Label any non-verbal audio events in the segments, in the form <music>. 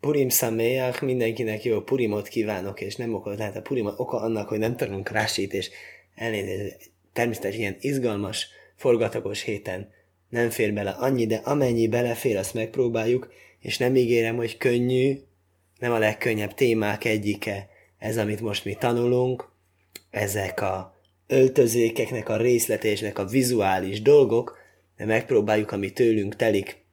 Purim Sameach, mindenkinek jó Purimot kívánok, és nem okot, lehet a Purim oka annak, hogy nem tanulunk rásit, és elnézést, természetesen ilyen izgalmas, forgatagos héten nem fér bele annyi, de amennyi belefér, azt megpróbáljuk, és nem ígérem, hogy könnyű, nem a legkönnyebb témák egyike ez, amit most mi tanulunk, ezek a öltözékeknek a részletésnek a vizuális dolgok, de megpróbáljuk, ami tőlünk telik,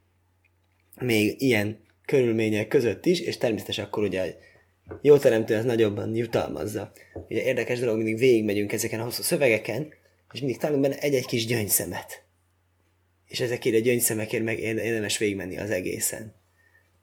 még ilyen körülmények között is, és természetesen akkor ugye jó teremtő az nagyobban jutalmazza. Ugye érdekes dolog, mindig végigmegyünk ezeken a hosszú szövegeken, és mindig találunk benne egy-egy kis gyöngyszemet. És ezekért a gyöngyszemekért meg érdemes végigmenni az egészen.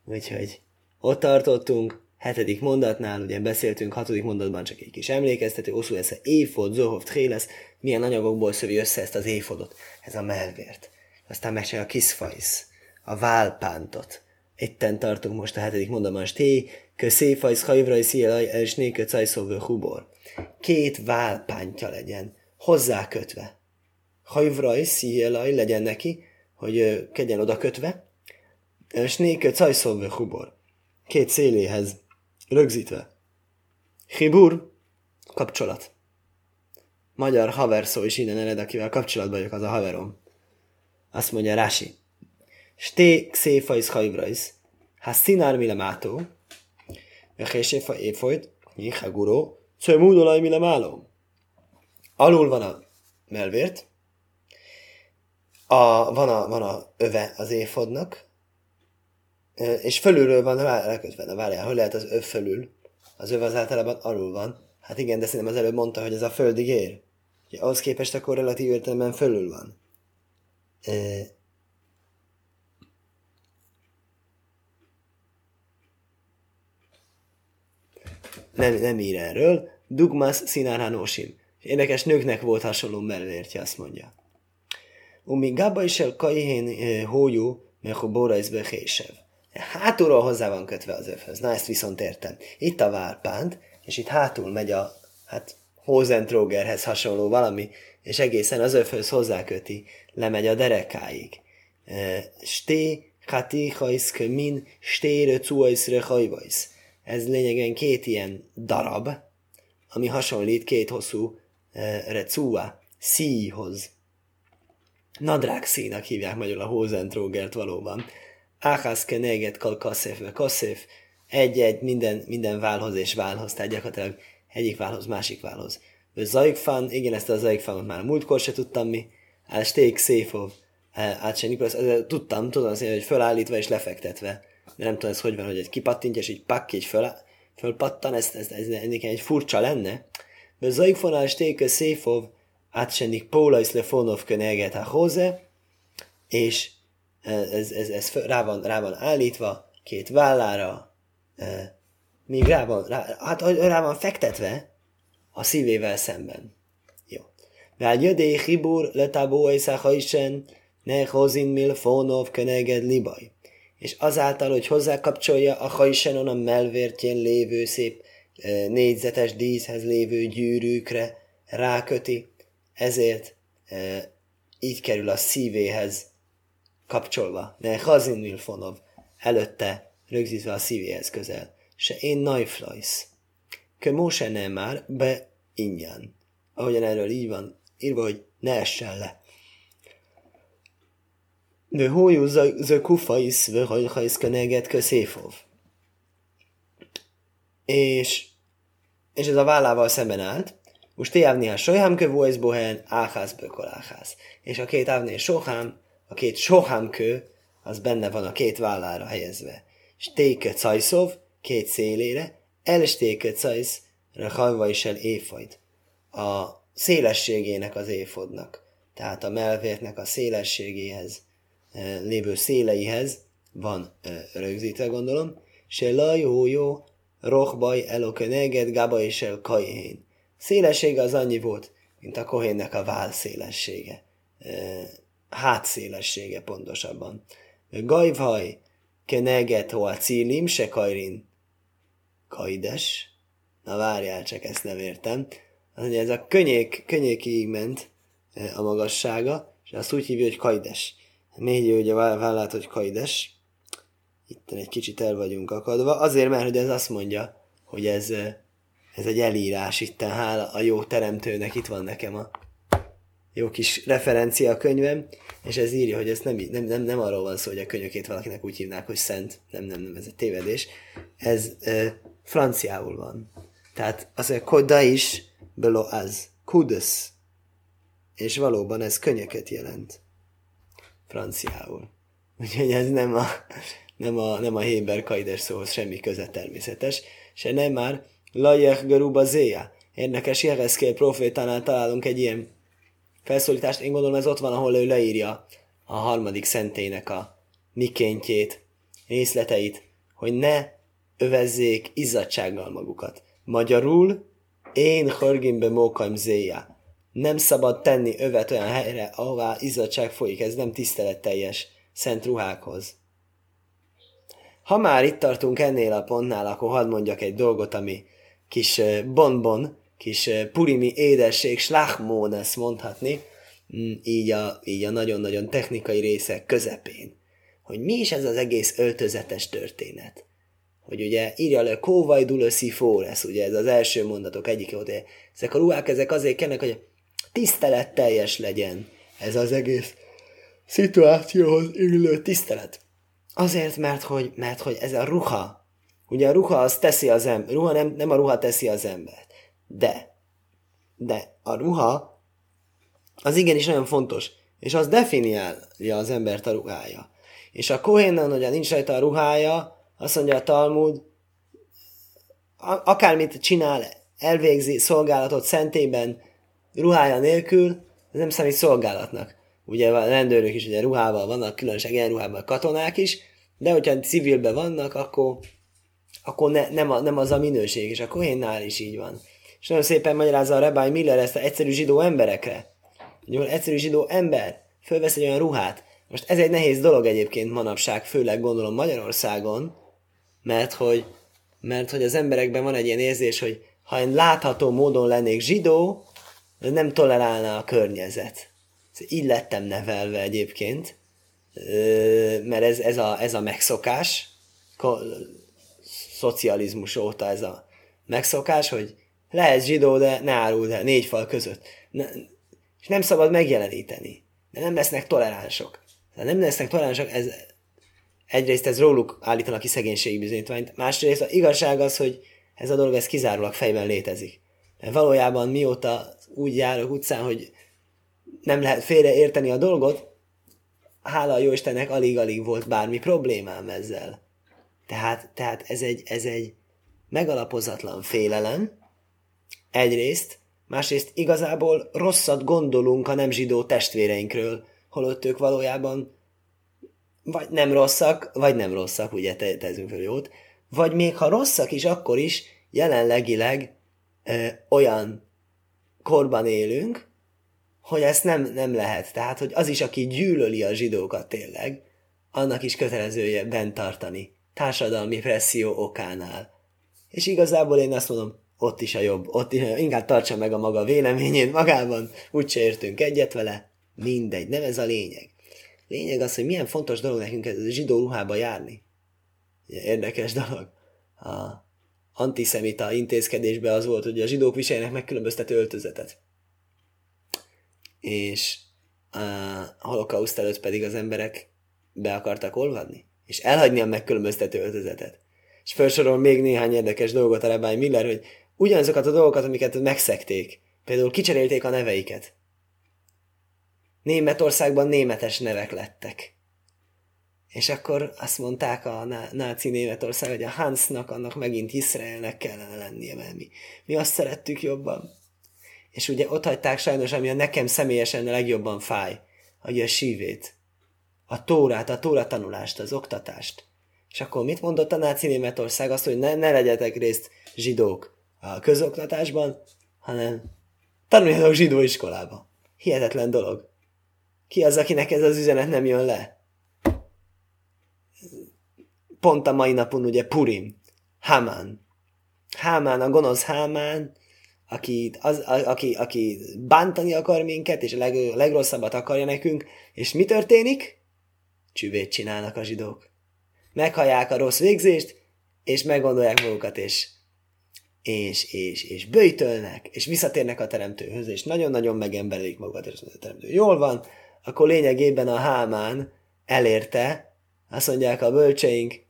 Úgyhogy ott tartottunk, hetedik mondatnál, ugye beszéltünk, hatodik mondatban csak egy kis emlékeztető, oszul ez a éfod, zohov, tréles, milyen anyagokból szövi össze ezt az éfodot, ez a melvért. Aztán megcsinálja a kiszfajsz, a válpántot. Itten tartunk most a hetedik mondatban, sté, kö széfajsz, hajvraj, szíjelaj, és nékö cajszóvő hubor. Két válpántja legyen, hozzá kötve. Hajvraj, szíjelaj legyen neki, hogy kedjen oda kötve, és nékö cajszóvő hubor. Két széléhez rögzítve. Hibur, kapcsolat. Magyar haver szó is innen ered, akivel kapcsolatban vagyok, az a haverom. Azt mondja Rási. Sté xéfajsz hajvrajsz. Ha színár mile mátó. Vehéséfa éfolyt. Nyihaguró. Cömúdolaj mile máló. Alul van a melvért. A, van, a, van a öve az éfodnak, és fölülről van lekötve, na várjál, hogy lehet az öv fölül? Az öv az általában alul van. Hát igen, de szerintem az előbb mondta, hogy ez a földig ér. Ugye, ahhoz képest akkor relatív értelemben fölül van. E... Nem, nem ír erről. Dugmas színárhánósim. Érdekes nőknek volt hasonló mellértje, azt mondja. Umi gaba is el kajhén hójú, mehu bóra is Hátulról hozzá van kötve az övhöz. Na, ezt viszont értem. Itt a várpánt, és itt hátul megy a, hát, Hosentrógerhez hasonló valami, és egészen az övhöz hozzáköti, lemegy a derekáig. Sté, hati, hajsz, min, stére, cuajszre, hajvajsz. Ez lényegében két ilyen darab, ami hasonlít két hosszú recúa, szíjhoz. Nadrág színak hívják magyarul a Hosentrógert valóban. Áhász keneget kal kaszéf, ve kaszéf, egy-egy minden, minden válhoz és válhoz, tehát gyakorlatilag egyik válhoz, másik válhoz. Zajkfán, igen, ezt a zajkfánot már múltkor se tudtam mi, Sték Széfov, át se Nikolas, tudtam, tudom hogy fölállítva és lefektetve. Nem tudom, ez hogy van, hogy egy kipattintja, és így pak, így föl, fölpattan, ez, ez, ez, ez egy furcsa lenne. De Zajkfánál Sték Széfov, át se Póla Lefonov köneget a hoze, és ez, ez, ez rá, van, rá van állítva, két vállára, még rá van, rá, hát rá van fektetve a szívével szemben. Jó. Vál jödé hibur letabó isen, ne hozin milfonov keneged libaj. És azáltal, hogy hozzákapcsolja a hajsenon a melvértjén lévő szép négyzetes díszhez lévő gyűrűkre, ráköti, ezért így kerül a szívéhez kapcsolva, de Hazin Milfonov előtte rögzítve a szívéhez közel. Se én najflajsz. Kö Móse nem már be ingyen. Ahogyan erről így van írva, hogy ne essen le. De hójú zö kufaisz, vö hajhajsz köneget kö széfov. És, és ez a vállával szemben állt, most te ávni sohám kövó bohen, áhász bökol áhász. És a két ávné sohám a két sohámkő, az benne van a két vállára helyezve. Stéke cajszov, két szélére, elstéke cajsz, hajva is el éfajt. A szélességének az éfodnak, tehát a melvértnek a szélességéhez, lévő széleihez van rögzítve, gondolom, se lajó jó, rohbaj elokeneged gaba és el kajhén. Szélessége az annyi volt, mint a kohénnek a vál szélessége hátszélessége pontosabban. Gajvaj, keneget a cílim, se kajrin. Kajdes. Na várjál, csak ezt nem értem. Az mondja, ez a könnyék, könnyékig ment a magassága, és azt úgy hívja, hogy kajdes. Még ugye vállalt, hogy kajdes. Itt egy kicsit el vagyunk akadva. Azért, mert hogy ez azt mondja, hogy ez, ez egy elírás itt, hála a jó teremtőnek, itt van nekem a jó kis referencia a könyvem, és ez írja, hogy ez nem, nem, nem, nem arról van szó, hogy a könyökét valakinek úgy hívnák, hogy szent, nem, nem, nem, ez egy tévedés. Ez e, franciául van. Tehát az, hogy koda is, belo az, kudos. És valóban ez könyöket jelent. Franciául. <laughs> Úgyhogy ez nem a, nem a, nem a Héber kaides szóhoz semmi köze természetes. Se nem már Lajech Garuba Zéja. Érdekes, Jereszkél profétánál találunk egy ilyen felszólítást. Én gondolom ez ott van, ahol ő leírja a harmadik szentének a mikéntjét, részleteit, hogy ne övezzék izzadsággal magukat. Magyarul, én hörgimbe mókaim zéja. Nem szabad tenni övet olyan helyre, ahová izzadság folyik, ez nem tiszteletteljes szent ruhákhoz. Ha már itt tartunk ennél a pontnál, akkor hadd mondjak egy dolgot, ami kis bonbon, kis purimi édesség, slachmónes mondhatni, mm, így a, így a nagyon-nagyon technikai részek közepén. Hogy mi is ez az egész öltözetes történet? Hogy ugye írja le kóvaj dulöszi fóresz, ugye ez az első mondatok egyik, hogy ezek a ruhák ezek azért kennek, hogy tiszteletteljes legyen ez az egész szituációhoz illő tisztelet. Azért, mert hogy, mert hogy ez a ruha, ugye a ruha az teszi az ember, ruha nem, nem a ruha teszi az embert, de, de a ruha az igenis nagyon fontos, és az definiálja az embert a ruhája. És a kohénen, hogy nincs rajta a ruhája, azt mondja a Talmud, akármit csinál, elvégzi szolgálatot szentében ruhája nélkül, ez nem számít szolgálatnak ugye a rendőrök is ugye ruhával vannak, különösen ilyen ruhában katonák is, de hogyha civilben vannak, akkor, akkor ne, nem, a, nem az a minőség, és a Kohénnál is így van. És nagyon szépen magyarázza a Rabbi Miller ezt a egyszerű zsidó emberekre. Hogy egyszerű zsidó ember fölvesz egy olyan ruhát. Most ez egy nehéz dolog egyébként manapság, főleg gondolom Magyarországon, mert hogy, mert hogy az emberekben van egy ilyen érzés, hogy ha én látható módon lennék zsidó, nem tolerálna a környezet így lettem nevelve egyébként, mert ez, ez, a, ez a megszokás, szocializmus óta ez a megszokás, hogy lehet zsidó, de ne áruld el négy fal között. Ne, és nem szabad megjeleníteni. De nem lesznek toleránsok. De nem lesznek toleránsok, ez, egyrészt ez róluk állítanak ki szegénységi bizonyítványt, másrészt az igazság az, hogy ez a dolog ez kizárólag fejben létezik. Mert valójában mióta úgy járok utcán, hogy nem lehet félreérteni a dolgot, hála a Jóistennek alig-alig volt bármi problémám ezzel. Tehát, tehát ez, egy, ez egy megalapozatlan félelem, egyrészt, másrészt igazából rosszat gondolunk a nem zsidó testvéreinkről, holott ők valójában vagy nem rosszak, vagy nem rosszak, ugye te, tezünk fel jót, vagy még ha rosszak is, akkor is jelenlegileg ö, olyan korban élünk, hogy ezt nem, nem lehet. Tehát, hogy az is, aki gyűlöli a zsidókat tényleg, annak is kötelezője bent tartani. Társadalmi presszió okánál. És igazából én azt mondom, ott is a jobb, ott is a jobb. inkább tartsa meg a maga véleményét magában, úgyse értünk egyet vele, mindegy, nem ez a lényeg. Lényeg az, hogy milyen fontos dolog nekünk ez zsidó ruhába járni. Érdekes dolog. A antiszemita intézkedésben az volt, hogy a zsidók viseljenek megkülönböztető öltözetet és a holokauszt előtt pedig az emberek be akartak olvadni, és elhagyni a megkülönböztető öltözetet. És felsorol még néhány érdekes dolgot a Rabbi Miller, hogy ugyanazokat a dolgokat, amiket megszekték, például kicserélték a neveiket. Németországban németes nevek lettek. És akkor azt mondták a náci Németország, hogy a Hansnak annak megint Izraelnek kellene lennie, mert mi, mi azt szerettük jobban és ugye ott hagyták sajnos, ami a nekem személyesen a legjobban fáj, hogy a sívét, a tórát, a tóra tanulást, az oktatást. És akkor mit mondott a náci Németország? Azt, hogy ne, ne legyetek részt zsidók a közoktatásban, hanem tanuljatok zsidó iskolába. Hihetetlen dolog. Ki az, akinek ez az üzenet nem jön le? Pont a mai napon ugye Purim, Haman. Hámán, a gonosz Hámán, aki, az, a, aki, aki bántani akar minket, és a leg, legrosszabbat akarja nekünk, és mi történik? Csüvét csinálnak a zsidók. meghallják a rossz végzést, és meggondolják magukat, és, és, és, és bőjtölnek, és visszatérnek a teremtőhöz, és nagyon-nagyon megemberelik magukat, és a teremtő jól van, akkor lényegében a hámán elérte, azt mondják a bölcseink,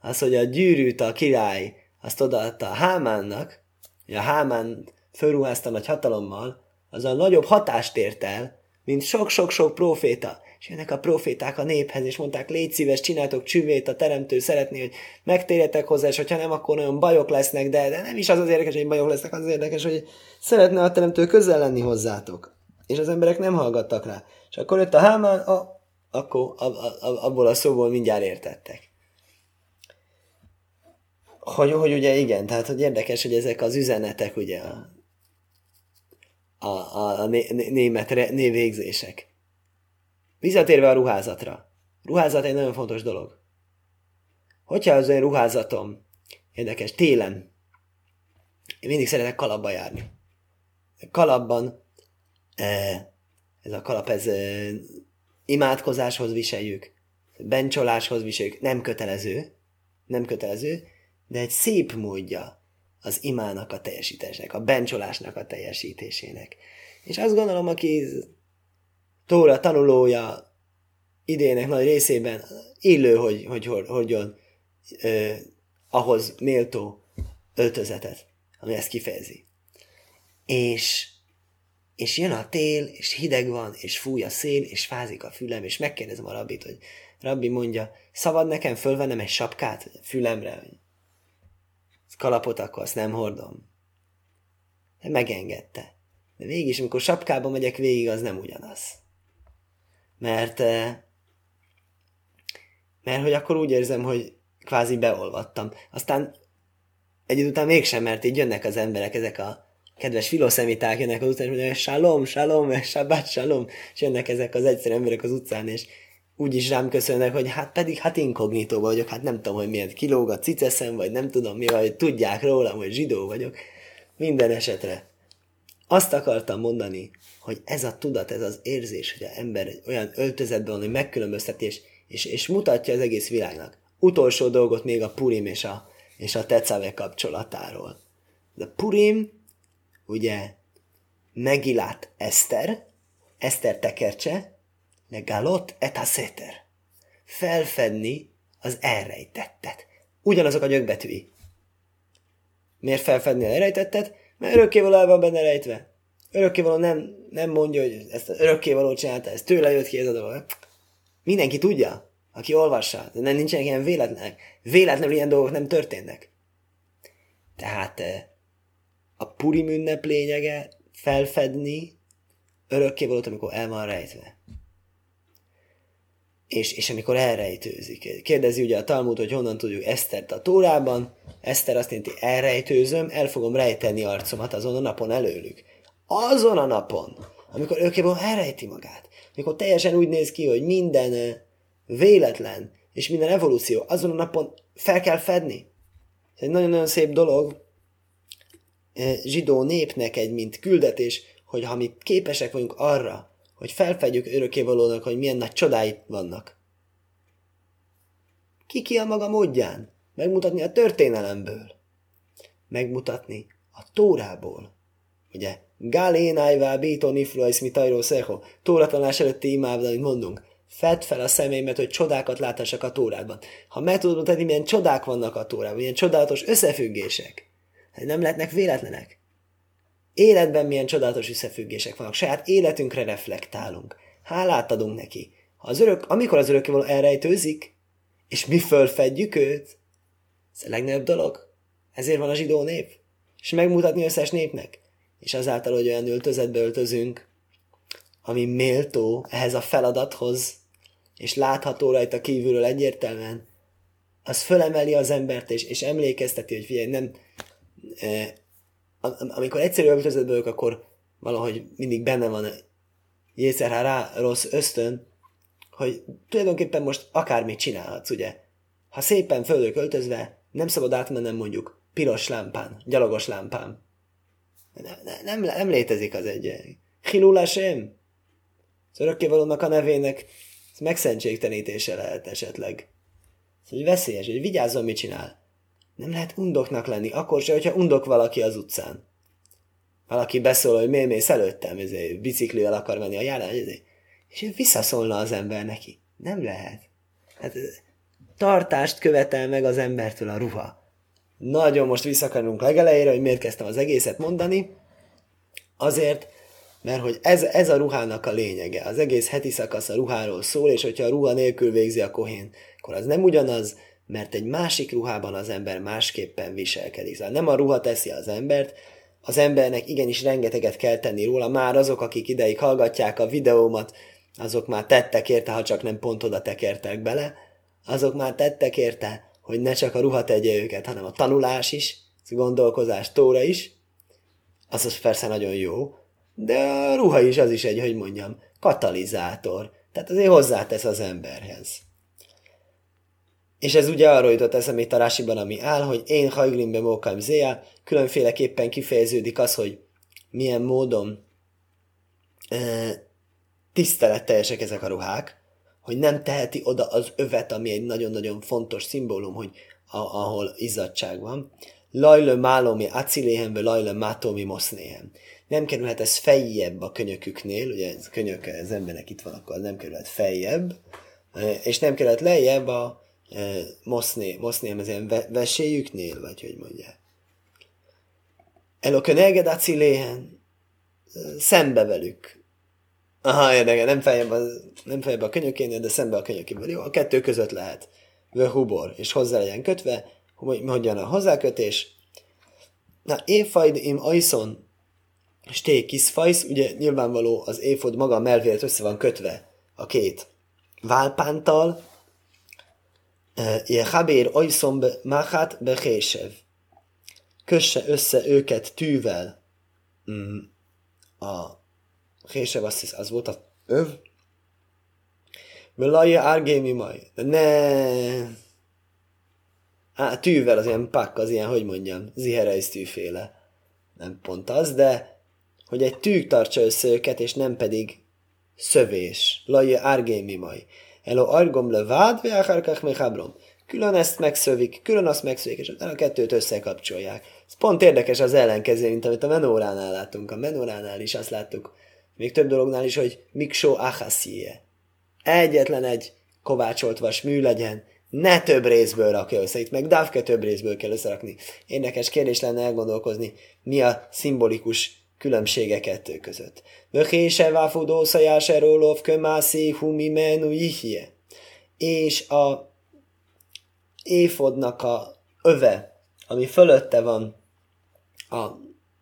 az, hogy a gyűrűt a király azt odaadta a Hámánnak, hogy a Hámán fölruházta nagy hatalommal, az a nagyobb hatást ért el, mint sok-sok-sok proféta. És jönnek a proféták a néphez, és mondták, légy szíves, csináltok csüvét, a teremtő szeretné, hogy megtérjetek hozzá, és hogyha nem, akkor nagyon bajok lesznek, de, de nem is az az érdekes, hogy bajok lesznek, az, az érdekes, hogy szeretne a teremtő közel lenni hozzátok. És az emberek nem hallgattak rá. És akkor jött a Hámán, a, akkor a, a, a, abból a szóból mindjárt értettek. Hogy, hogy ugye igen, tehát hogy érdekes, hogy ezek az üzenetek ugye a, a, a, a né, német névvégzések. Visszatérve a ruházatra. Ruházat egy nagyon fontos dolog. Hogyha az én ruházatom, érdekes, télen, én mindig szeretek kalapba járni. Kalapban, eh, ez a kalap, ez eh, imádkozáshoz viseljük, bencsoláshoz viseljük, nem kötelező, nem kötelező, de egy szép módja az imának a teljesítésnek, a bencsolásnak a teljesítésének. És azt gondolom, aki Tóra tanulója idének nagy részében illő, hogy, hogy, hogyan eh, ahhoz méltó öltözetet, ami ezt kifejezi. És, és jön a tél, és hideg van, és fúj a szél, és fázik a fülem, és megkérdezem a rabbit, hogy rabbi mondja, szabad nekem fölvennem egy sapkát fülemre, kalapot azt nem hordom. De megengedte. De végig amikor sapkába megyek végig, az nem ugyanaz. Mert, eh, mert hogy akkor úgy érzem, hogy kvázi beolvattam. Aztán egy idő után mégsem, mert így jönnek az emberek, ezek a kedves filoszemiták jönnek az utcán, és mondják, salom, salom, sabbat, salom, és jönnek ezek az egyszerű emberek az utcán, és úgy is rám köszönnek, hogy hát pedig hát inkognitó vagyok, hát nem tudom, hogy miért kilóg a ciceszem, vagy nem tudom mi, vagy tudják rólam, hogy zsidó vagyok. Minden esetre. Azt akartam mondani, hogy ez a tudat, ez az érzés, hogy az ember egy olyan öltözetben van, hogy megkülönbözteti, és, és, és mutatja az egész világnak. Utolsó dolgot még a Purim és a, és a Tecave kapcsolatáról. De Purim, ugye, Megilát Eszter, Eszter tekercse, Legalot et a széter. Felfedni az elrejtettet. Ugyanazok a gyökbetűi. Miért felfedni az elrejtettet? Mert örökkévaló el van benne rejtve. Örökkévaló nem, nem mondja, hogy ezt az örökkévaló csinálta, ez tőle jött ki ez a dolog. Mindenki tudja, aki olvassa, de nem nincsenek ilyen véletlenek. Véletlenül ilyen dolgok nem történnek. Tehát eh, a Purim ünnep lényege felfedni örökkévalót, amikor el van rejtve és, és amikor elrejtőzik. Kérdezi ugye a Talmud, hogy honnan tudjuk Esztert a Tórában. Eszter azt jelenti, elrejtőzöm, el fogom rejteni arcomat azon a napon előlük. Azon a napon, amikor őkében elrejti magát. Amikor teljesen úgy néz ki, hogy minden véletlen, és minden evolúció azon a napon fel kell fedni. Ez egy nagyon-nagyon szép dolog, zsidó népnek egy mint küldetés, hogy ha mi képesek vagyunk arra, hogy felfedjük örökkévalónak, hogy milyen nagy csodái vannak. Ki ki a maga módján? Megmutatni a történelemből. Megmutatni a tórából. Ugye, Galénájvá bító niflois mi tajró szeho, tóratanás előtti imában, amit mondunk. Fedd fel a szemeimet, hogy csodákat láthassak a tórádban. Ha meg tudod mutatni, milyen csodák vannak a tórában, milyen csodálatos összefüggések, nem lehetnek véletlenek. Életben milyen csodálatos összefüggések vannak, saját életünkre reflektálunk. Hálát adunk neki. Ha az örök, amikor az örökkévaló elrejtőzik, és mi fölfedjük őt, ez a legnagyobb dolog. Ezért van a zsidó nép. És megmutatni összes népnek. És azáltal, hogy olyan öltözetbe öltözünk, ami méltó ehhez a feladathoz, és látható rajta kívülről egyértelműen, az fölemeli az embert, és, és emlékezteti, hogy figyelj, nem, amikor egyszerű öltözetben vagyok, akkor valahogy mindig benne van Jézer rá rossz ösztön, hogy tulajdonképpen most akármit csinálhatsz, ugye? Ha szépen földök öltözve, nem szabad átmennem mondjuk piros lámpán, gyalogos lámpán. Ne, ne, nem, nem létezik az egy Hilulásém. Az örökkévalónak a nevének megszentségtenítése lehet esetleg. hogy veszélyes, hogy vigyázzon, mit csinál. Nem lehet undoknak lenni, akkor se, hogyha undok valaki az utcán. Valaki beszól, hogy miért mész előttem, ezért biciklivel akar menni a járán, ezért. és visszaszólna az ember neki. Nem lehet. Hát, tartást követel meg az embertől a ruha. Nagyon most visszakanunk legelejére, hogy miért kezdtem az egészet mondani. Azért, mert hogy ez, ez a ruhának a lényege. Az egész heti szakasz a ruháról szól, és hogyha a ruha nélkül végzi a kohén, akkor az nem ugyanaz, mert egy másik ruhában az ember másképpen viselkedik. Szóval nem a ruha teszi az embert, az embernek igenis rengeteget kell tenni róla. Már azok, akik ideig hallgatják a videómat, azok már tettek érte, ha csak nem pont oda tekertek bele, azok már tettek érte, hogy ne csak a ruha tegye őket, hanem a tanulás is, a gondolkozás, tóra is, az az persze nagyon jó, de a ruha is az is egy, hogy mondjam, katalizátor. Tehát azért hozzátesz az emberhez. És ez ugye arról jutott eszembe itt a Rásiban, ami áll, hogy én hajgrimbe mókaim zéja, különféleképpen kifejeződik az, hogy milyen módon e, tiszteletteljesek ezek a ruhák, hogy nem teheti oda az övet, ami egy nagyon-nagyon fontos szimbólum, hogy a, ahol izzadság van. Lajlő málomi aciléhem, vagy lajlő mátomi mosznéhem. Nem kerülhet ez fejjebb a könyöküknél, ugye ez könyök, az embernek itt van, akkor nem kerülhet fejjebb, és nem kerülhet lejjebb a e, moszné, az ilyen veséjüknél, vagy hogy mondják. Elokön elged aciléhen, szembe velük, Aha, érdekes, nem feljebb, a, nem feljebb a könyökénél, de szembe a könyökével. Jó, a kettő között lehet. Hubor, és hozzá legyen kötve, hogy hogyan a hozzákötés. Na, éfajd im ajszon, sté kiszfajsz, ugye nyilvánvaló az éfod maga a melvélet össze van kötve a két válpántal, Je habér ajszon máhát behésev. Kösse össze őket tűvel mm, a Hésev az, az volt a öv. Velaja árgémi maj. Ne... Á, tűvel az ilyen pak, az ilyen, hogy mondjam, ziherejsz tűféle. Nem pont az, de hogy egy tűk tartsa össze őket, és nem pedig szövés. Laja árgémi maj. Elo argom le vád, ve akárkák mechabrom. Külön ezt megszövik, külön azt megszövik, és utána a kettőt összekapcsolják. Ez pont érdekes az ellenkező, mint amit a menóránál látunk. A menóránál is azt láttuk, még több dolognál is, hogy miksó achaszie. Egyetlen egy kovácsolt vas mű legyen, ne több részből rakja össze, itt meg dávke több részből kell összerakni. Érdekes kérdés lenne elgondolkozni, mi a szimbolikus különbsége kettő között. Vöhése váfudó szajás rólov kömászi ihje. És a éfodnak a öve, ami fölötte van a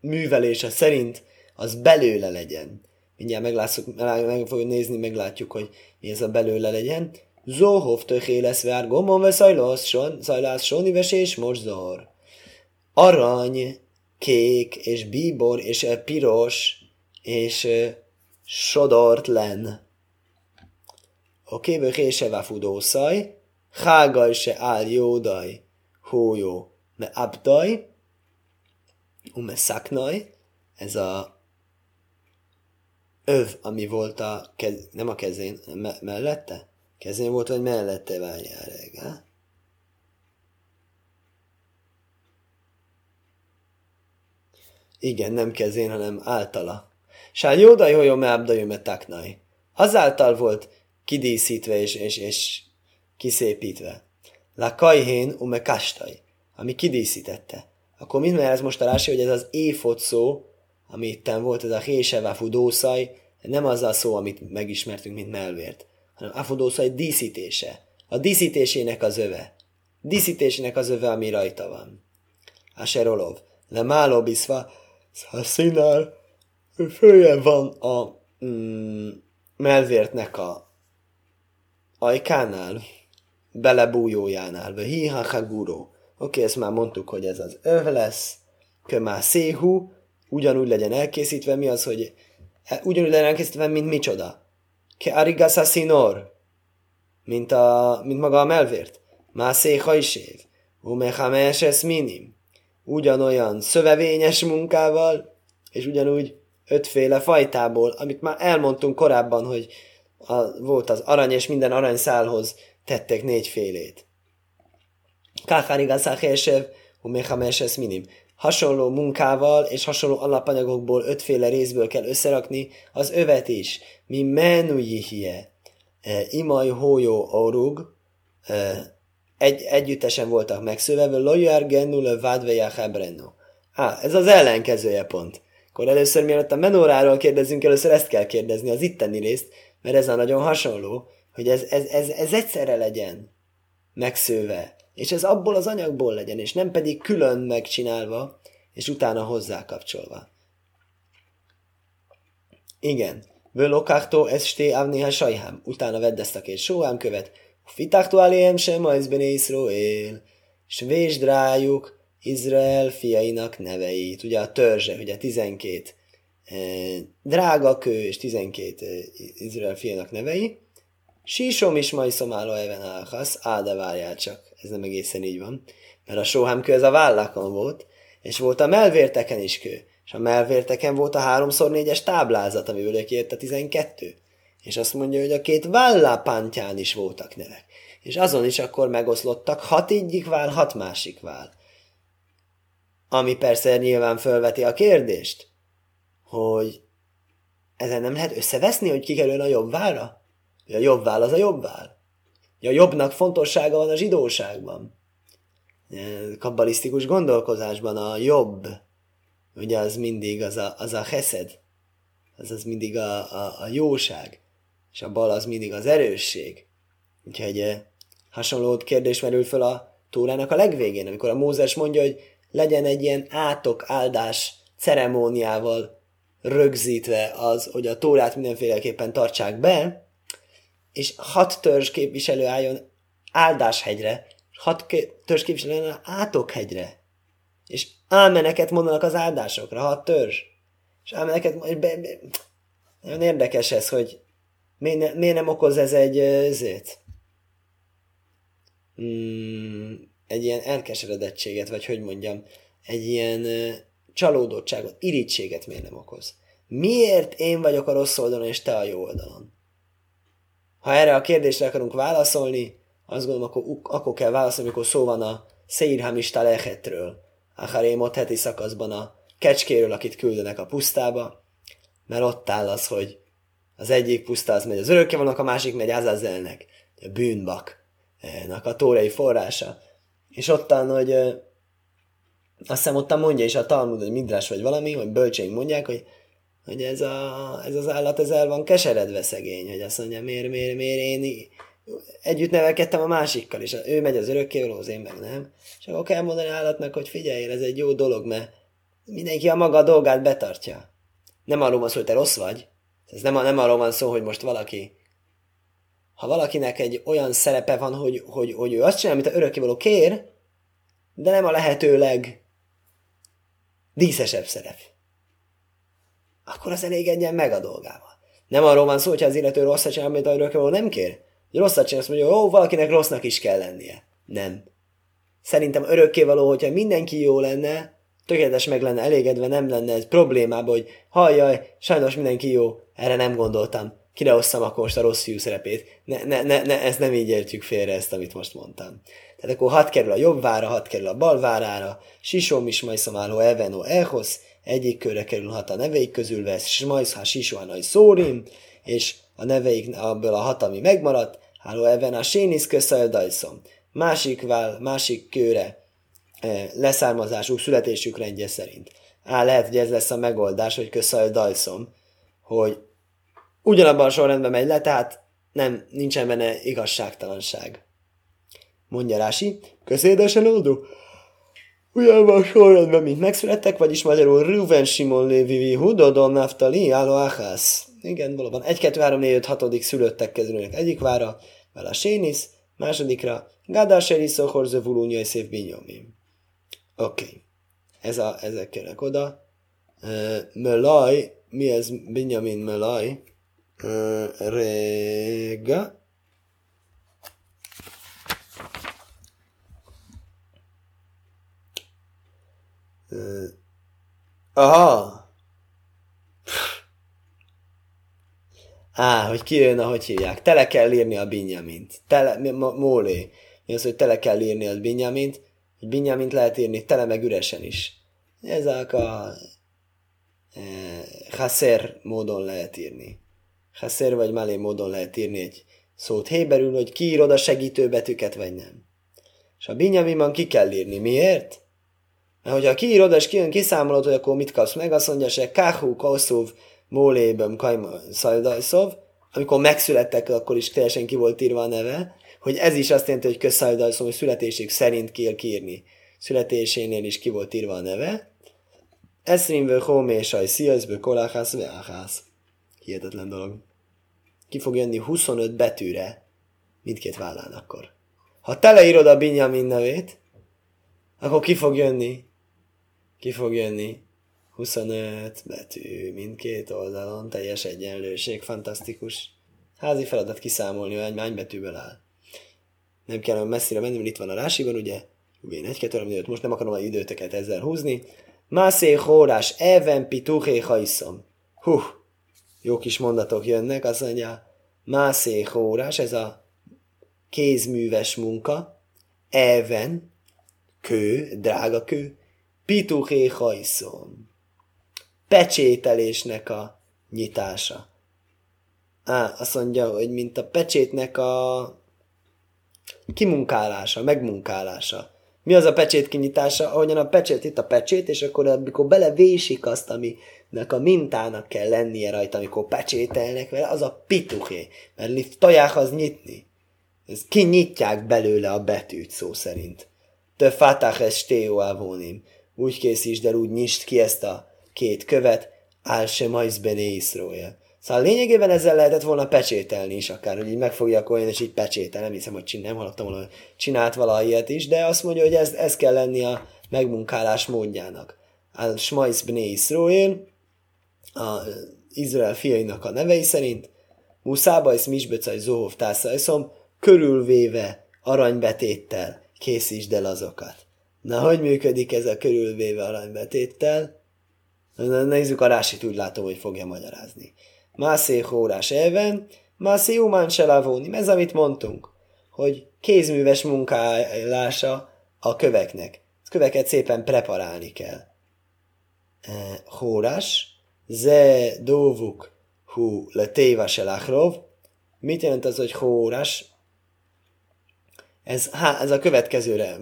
művelése szerint, az belőle legyen mindjárt meglátszuk, meg fogjuk nézni, meglátjuk, hogy mi ez a belőle legyen. Zohov lesz vár gomon ve szajlász soni és morzor. Arany, kék, és bíbor, és piros, és sodort len. Oké, okay, vöhése vafudószaj, hágaj se áll jódaj, hójó, me abdaj, ume szaknaj, ez a öv, ami volt a kez, nem a kezén, me- mellette? Kezén volt, vagy mellette várjál reggel? Igen, nem kezén, hanem általa. Sár jódaj holyó me abdajó me taknai. Azáltal volt kidíszítve és, és, és kiszépítve. La kajhén ume kastai, ami kidíszítette. Akkor mit ez most a rási, hogy ez az éfot szó, ami itten volt, ez a Héseva Fudószaj, nem az a szó, amit megismertünk, mint melvért, hanem Afudószaj díszítése. A díszítésének az öve. Díszítésének az öve, ami rajta van. Aserolov. Le máló biszva, a színál följebb van a mm, melvértnek a ajkánál, belebújójánál, vagy hiha haguro. Oké, okay, ezt már mondtuk, hogy ez az öv lesz, kömá széhu, ugyanúgy legyen elkészítve, mi az, hogy e, ugyanúgy legyen elkészítve, mint micsoda. Ke arigasa sinor, mint, a, mint maga a melvért. Mászé hajsév, umechames es minim. Ugyanolyan szövevényes munkával, és ugyanúgy ötféle fajtából, amit már elmondtunk korábban, hogy a, volt az arany, és minden aranyszálhoz tettek négyfélét. Káhárigászák Esev, Humechameses Minim. Hasonló munkával és hasonló alapanyagokból ötféle részből kell összerakni az övet is. Mi menujihie. E, imaj hójó orug. E, egy, együttesen voltak megszöveve. Lojar gennule vádveja hebrenno. Á, ez az ellenkezője pont. Akkor először, mielőtt a menóráról kérdezünk, először ezt kell kérdezni, az itteni részt, mert ez a nagyon hasonló, hogy ez, ez, ez, ez egyszerre legyen megszőve, és ez abból az anyagból legyen, és nem pedig külön megcsinálva, és utána hozzá kapcsolva. Igen. Völokáktó ez sté avnéha sajhám. Utána vedd ezt a két sóhámkövet. Fitáktó aléhem sem majzben észroél. És vésd rájuk Izrael fiainak neveit. Ugye a törzse, ugye 12 eh, drága kő és 12 eh, Izrael fiainak nevei. Sísom is majd szomáló even álhasz, á, de várjál csak, ez nem egészen így van. Mert a sóhámkő ez a vállakon volt, és volt a melvérteken is kő. És a melvérteken volt a 3x4-es táblázat, amiből a 12. És azt mondja, hogy a két vállápántján is voltak nevek. És azon is akkor megoszlottak hat egyik vál, hat másik vál. Ami persze nyilván felveti a kérdést, hogy ezen nem lehet összeveszni, hogy kikerül a jobb válra? A jobb vál az a jobb vál. A jobbnak fontossága van a zsidóságban. Kabbalisztikus gondolkozásban a jobb, ugye az mindig az a, az a heszed, az az mindig a, a, a jóság, és a bal az mindig az erősség. Úgyhogy hasonló kérdés merül fel a Tórának a legvégén, amikor a Mózes mondja, hogy legyen egy ilyen átok áldás ceremóniával rögzítve az, hogy a Tórát mindenféleképpen tartsák be, és hat törzs képviselő álljon áldáshegyre, hat törzs képviselő álljon átokhegyre, és ámeneket mondanak az áldásokra, hat törzs. És ámeneket, be, be, nagyon érdekes ez, hogy miért, ne, miért nem okoz ez egy ezért? Hmm, egy ilyen elkeseredettséget, vagy hogy mondjam, egy ilyen csalódottságot, irítséget miért nem okoz? Miért én vagyok a rossz oldalon, és te a jó oldalon? Ha erre a kérdésre akarunk válaszolni, azt gondolom, akkor, akkor kell válaszolni, amikor szó van a Seirhamista lehetről, Acharémot heti szakaszban a kecskéről, akit küldenek a pusztába, mert ott áll az, hogy az egyik puszta az megy az örökké vannak, a másik megy Azazelnek, a bűnbaknak a tórei forrása. És ottan, hogy azt hiszem ottan mondja is a Talmud, hogy Midrás vagy valami, hogy bölcsénk mondják, hogy hogy ez, a, ez az állat ez el van keseredve szegény, hogy azt mondja, miért, miért, miért én együtt nevelkedtem a másikkal, és ő megy az az én meg nem. És akkor kell mondani állatnak, hogy figyelj, ez egy jó dolog, mert mindenki a maga dolgát betartja. Nem arról van szó, hogy te rossz vagy. Ez nem, nem arról van szó, hogy most valaki ha valakinek egy olyan szerepe van, hogy, hogy, hogy ő azt csinál, amit a örökkévaló kér, de nem a lehetőleg díszesebb szerep akkor az elégedjen meg a dolgával. Nem arról van szó, hogy az illető rosszat csinál, amit a örökkévaló nem kér. Hogy rosszat csinál, azt mondja, ó, valakinek rossznak is kell lennie. Nem. Szerintem örökkévaló, hogyha mindenki jó lenne, tökéletes meg lenne elégedve, nem lenne ez problémába, hogy hajjaj, sajnos mindenki jó, erre nem gondoltam. Kire osszam akkor most a rossz fiú szerepét. Ne, ne, ne, ne, ezt nem így értjük félre, ezt, amit most mondtam. Tehát akkor hat kerül a jobb vára, hat kerül a bal várára, sisom is majszomáló eveno elhoz, egyik körre kerülhat a neveik közül vesz Smajszha Sisuhanai Szórim, és a neveik abból a hat, ami megmaradt, háló even a Sénisz Köszajl Dajszom. Másik, vál, másik kőre leszármazásuk, születésük rendje szerint. Á, lehet, hogy ez lesz a megoldás, hogy Köszajl Dajszom, hogy ugyanabban a sorrendben megy le, tehát nem, nincsen benne igazságtalanság. Mondja Rási, közédesen oldó. Ugyanban a sorrendben, mint megszülettek, vagyis magyarul Ruven, Simon, Lévi, Hudodon, Naftali, Álo, Achász. Igen, valóban. 1, 2, 3, 4, 5, 6. szülöttek kezdőnek egyik vára, vele a Sénisz, másodikra Gádás Eliszo, Horző, Vulúnyai, Szép Binyomi. Oké. Okay. Ez a, ezek kerek oda. Mölaj, mi ez Binyamin Mölaj? Uh, Rega. aha. Á, hogy ki jön, ahogy hívják. Tele kell írni a Binyamint. Tele, Mólé. mi az, hogy tele kell írni az Binyamint, hogy Binyamint lehet írni tele meg üresen is. Ezek a e, haszer módon lehet írni. Haszer vagy malé módon lehet írni egy szót héberül, hogy kiírod a segítőbetűket, vagy nem. És a Binyaminban ki kell írni. Miért? Mert hogyha kiírod, és kijön, kiszámolod, hogy akkor mit kapsz meg, azt mondja se káhú, kauszóv, mólébem, kajma, szajdajszov, amikor megszülettek, akkor is teljesen ki volt írva a neve, hogy ez is azt jelenti, hogy közszajdajszov, hogy születésük szerint kell kiírni. Születésénél is ki volt írva a neve. Eszrinvő homé saj sziaszbő koláhász veáhász. Hihetetlen dolog. Ki fog jönni 25 betűre mindkét vállán akkor. Ha teleírod a Binyamin nevét, akkor ki fog jönni? Ki fog jönni? 25 betű mindkét oldalon, teljes egyenlőség, fantasztikus. Házi feladat kiszámolni, hogy hány betűből áll. Nem kell messzire menni, mert itt van a rásiban, ugye? Én egy 2 3 most nem akarom a időteket ezzel húzni. Mászé hórás, even pituché hajszom. Hú, jó kis mondatok jönnek, azt mondja, mászé hórás, ez a kézműves munka, even, kő, drága kő, pituché hajszom. Pecsételésnek a nyitása. Á, azt mondja, hogy mint a pecsétnek a kimunkálása, megmunkálása. Mi az a pecsét kinyitása? Ahogyan a pecsét, itt a pecsét, és akkor amikor belevésik azt, aminek a mintának kell lennie rajta, amikor pecsételnek vele, az a pituché. Mert taják az nyitni. Ez kinyitják belőle a betűt szó szerint. Te fatach es avónim. Úgy készítsd el, úgy nyisd ki ezt a két követ, áll se majsz bene Szóval lényegében ezzel lehetett volna pecsételni is akár, hogy így megfogja olyan, és így pecsétel. Nem hiszem, hogy csin, nem hallottam volna, hogy csinált valaha ilyet is, de azt mondja, hogy ez, ez kell lenni a megmunkálás módjának. Al Smajsz Bné Iszróél, a Izrael fiainak a nevei szerint, Muszábajsz Misbecaj Zohov Tászajszom, körülvéve aranybetéttel készítsd el azokat. Na, hogy működik ez a körülvéve aranybetéttel? Na, nézzük a rásit, úgy látom, hogy fogja magyarázni. Mászé hórás elven, mászé umán se lavóni. Ez, amit mondtunk, hogy kézműves munkálása a köveknek. A köveket szépen preparálni kell. Hórás, ze dóvuk hu le téva se Mit jelent az, hogy hórás? Ez, há, ez a következőre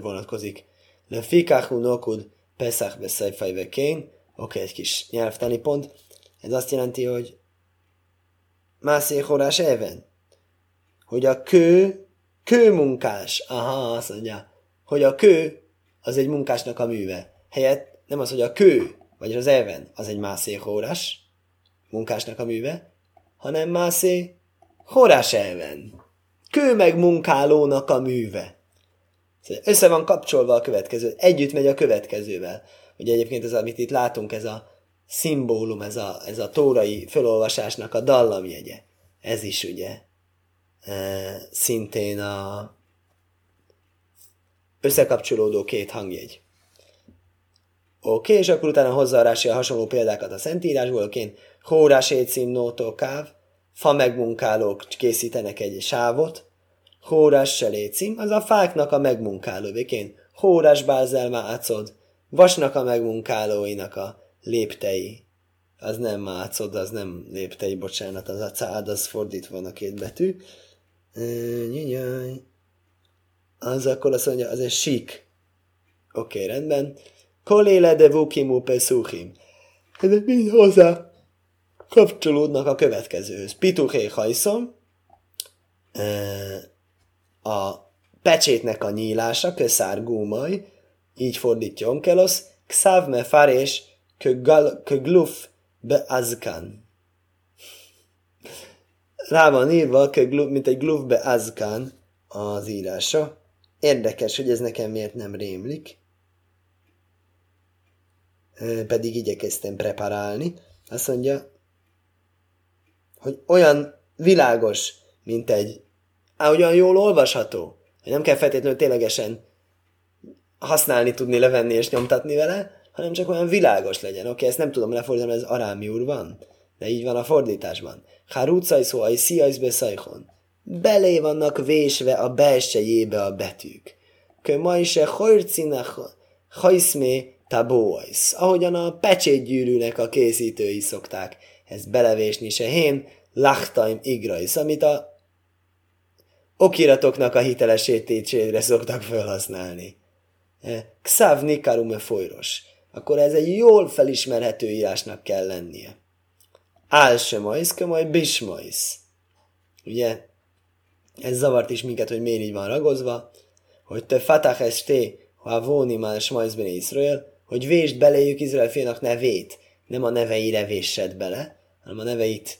vonatkozik. Le fikahu nokud pesach beszejfejve kén. Oké, egy kis nyelvtani pont ez azt jelenti, hogy mászékorás even. Hogy a kő, kőmunkás. Aha, azt mondja, hogy a kő az egy munkásnak a műve. Helyett nem az, hogy a kő, vagy az even, az egy mászékorás, munkásnak a műve, hanem mászé horás elven. Kő meg munkálónak a műve. Szóval össze van kapcsolva a következő, együtt megy a következővel. Ugye egyébként ez, amit itt látunk, ez a szimbólum, ez a, ez a tórai felolvasásnak a dallamjegye. Ez is ugye e, szintén a összekapcsolódó két hangjegy. Oké, okay, és akkor utána hozzá a hasonló példákat a Szentírásból, oké, hórás étszím nótó káv, fa megmunkálók készítenek egy sávot, hórás selécim, az a fáknak a megmunkáló, végén hórás bázelmá átszod, vasnak a megmunkálóinak a léptei. Az nem mácod, az nem léptei, bocsánat, az a cád, az fordítva van a két betű. Nyanyaj. Az akkor azt mondja, az egy sík. Oké, okay, rendben. Koléle de vukimu pesuchim. Ezek mind hozzá kapcsolódnak a következőhöz. Pituché hajszom, a pecsétnek a nyílása, köszár gúmaj, így fordítja Onkelosz, Xavme farés, kögluf azkan. Rá van írva, kögluf, mint egy gluf azkan az írása. Érdekes, hogy ez nekem miért nem rémlik. Pedig igyekeztem preparálni. Azt mondja, hogy olyan világos, mint egy, á, olyan jól olvasható, hogy nem kell feltétlenül ténylegesen használni tudni, levenni és nyomtatni vele, hanem csak olyan világos legyen. Oké, okay, ezt nem tudom lefordítani, ez úr van, de így van a fordításban. Harucaj szó, aj sziajsz beszajhon. belé vannak vésve a belsejébe a betűk. Kö ma is hajrcinak hajszmé tabóajsz, ahogyan a pecsétgyűrűnek a készítői szokták ezt belevésni se hén, lachtaim igrajsz, amit a okiratoknak a hitelesítésére szoktak felhasználni. Xav nikarume folyros. Akkor ez egy jól felismerhető írásnak kell lennie. Álsemajsz, kömaj bismajsz. Ugye, ez zavart is minket, hogy miért így van ragozva, hogy te fatach esté, ha vóni már smajsz Israel, hogy vésd beléjük Izrael fiának nevét, nem a neveire véssed bele, hanem a neveit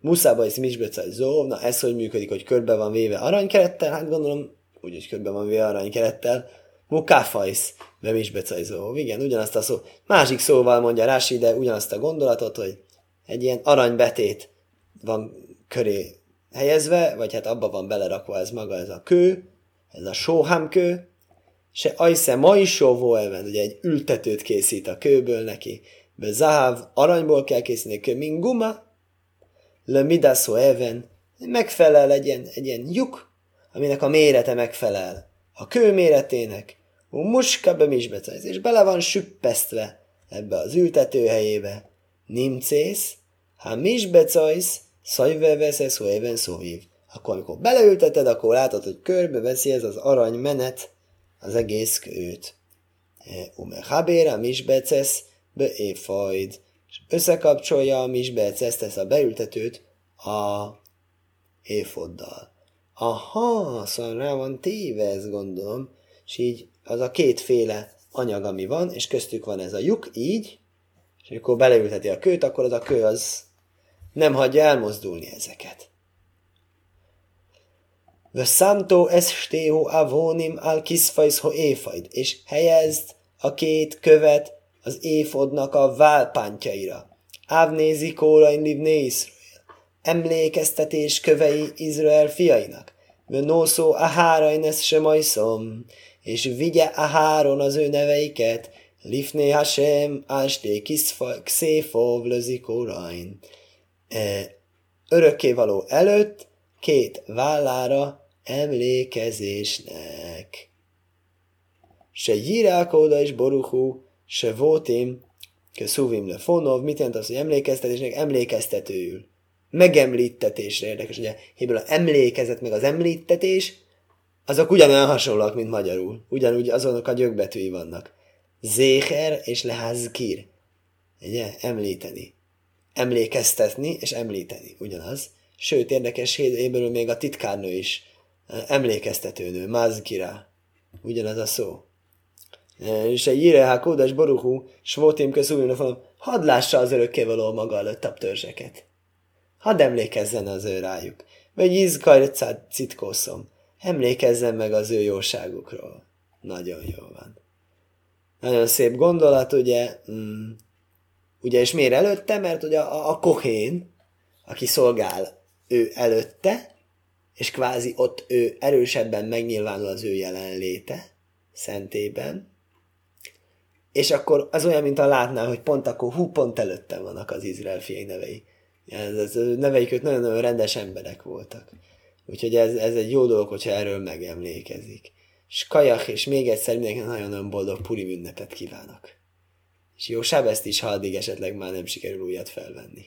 Muszába és Misbecaj Zóv, na ez hogy működik, hogy körbe van véve aranykerettel? Hát gondolom, úgy, hogy körbe van véve aranykerettel. Mukáfajsz, be Misbecaj Zóv. Igen, ugyanazt a szó. Másik szóval mondja Rási, de ugyanazt a gondolatot, hogy egy ilyen aranybetét van köré helyezve, vagy hát abba van belerakva ez maga, ez a kő, ez a sóhámkő, se ajsze ma is sóvó ugye egy ültetőt készít a kőből neki, be zahav, aranyból kell készíteni kő, mint guma, le midaso even, megfelel egy ilyen, egy ilyen lyuk, aminek a mérete megfelel a kő méretének, muska be és bele van süppesztve ebbe az ültető helyébe. Nimcész, ha misbecajsz, szajve veszesz, even szóvív. Akkor, amikor beleülteted, akkor látod, hogy körbe veszi ez az arany menet az egész kőt. E, ume habéra misbecesz, be éfajd és összekapcsolja a misbeceszt, ezt a beültetőt a éfoddal. Aha, szóval rá van téve, ezt gondolom, és így az a kétféle anyag, ami van, és köztük van ez a lyuk, így, és akkor beleülteti a kőt, akkor az a kő az nem hagyja elmozdulni ezeket. Veszantó es stého avónim al ho éfajd, és helyezd a két követ az éfodnak a válpántjaira. Ávnézi livné Iszrael. Emlékeztetés kövei Izrael fiainak. Vönószó a hárajnesz se majszom, és vigye a háron az ő neveiket, Lifné Hashem, Ásté, Kszéfov, Lözikórain. E, örökkévaló előtt két vállára emlékezésnek. Se Jirákóda és Boruchú, se Vótim, Szuvim le Fonov, mit jelent az, hogy emlékeztetésnek emlékeztetőül. Megemlítetésre érdekes, ugye a emlékezet meg az említetés, azok ugyanolyan hasonlóak, mint magyarul. Ugyanúgy azonok a gyökbetűi vannak. Zéher és leházkír. Ugye? Említeni. Emlékeztetni és említeni. Ugyanaz. Sőt, érdekes, héből még a titkárnő is emlékeztetőnő, mázkira. Ugyanaz a szó és egy ire há kódas boruhú, svótim közújulna falom, hadd lássa az örökkévaló maga előtt a törzseket. Hadd emlékezzen az ő rájuk. Vagy izgajrcát citkószom. Emlékezzen meg az ő jóságukról. Nagyon jó van. Nagyon szép gondolat, ugye, mm, ugye, és miért előtte? Mert ugye a, a kohén, aki szolgál ő előtte, és kvázi ott ő erősebben megnyilvánul az ő jelenléte, szentében, és akkor az olyan, mint a látnál, hogy pont akkor hú, pont előttem vannak az Izrael fiai nevei. Ez, ez, neveik ők nagyon-nagyon rendes emberek voltak. Úgyhogy ez, ez egy jó dolog, hogyha erről megemlékezik. És kajak, és még egyszer mindenkinek nagyon-nagyon boldog puri ünnepet kívánok. És jó sábeszt is, ha addig esetleg már nem sikerül újat felvenni.